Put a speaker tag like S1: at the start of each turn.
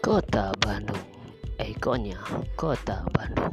S1: Kota Bandung, ekornya Kota Bandung.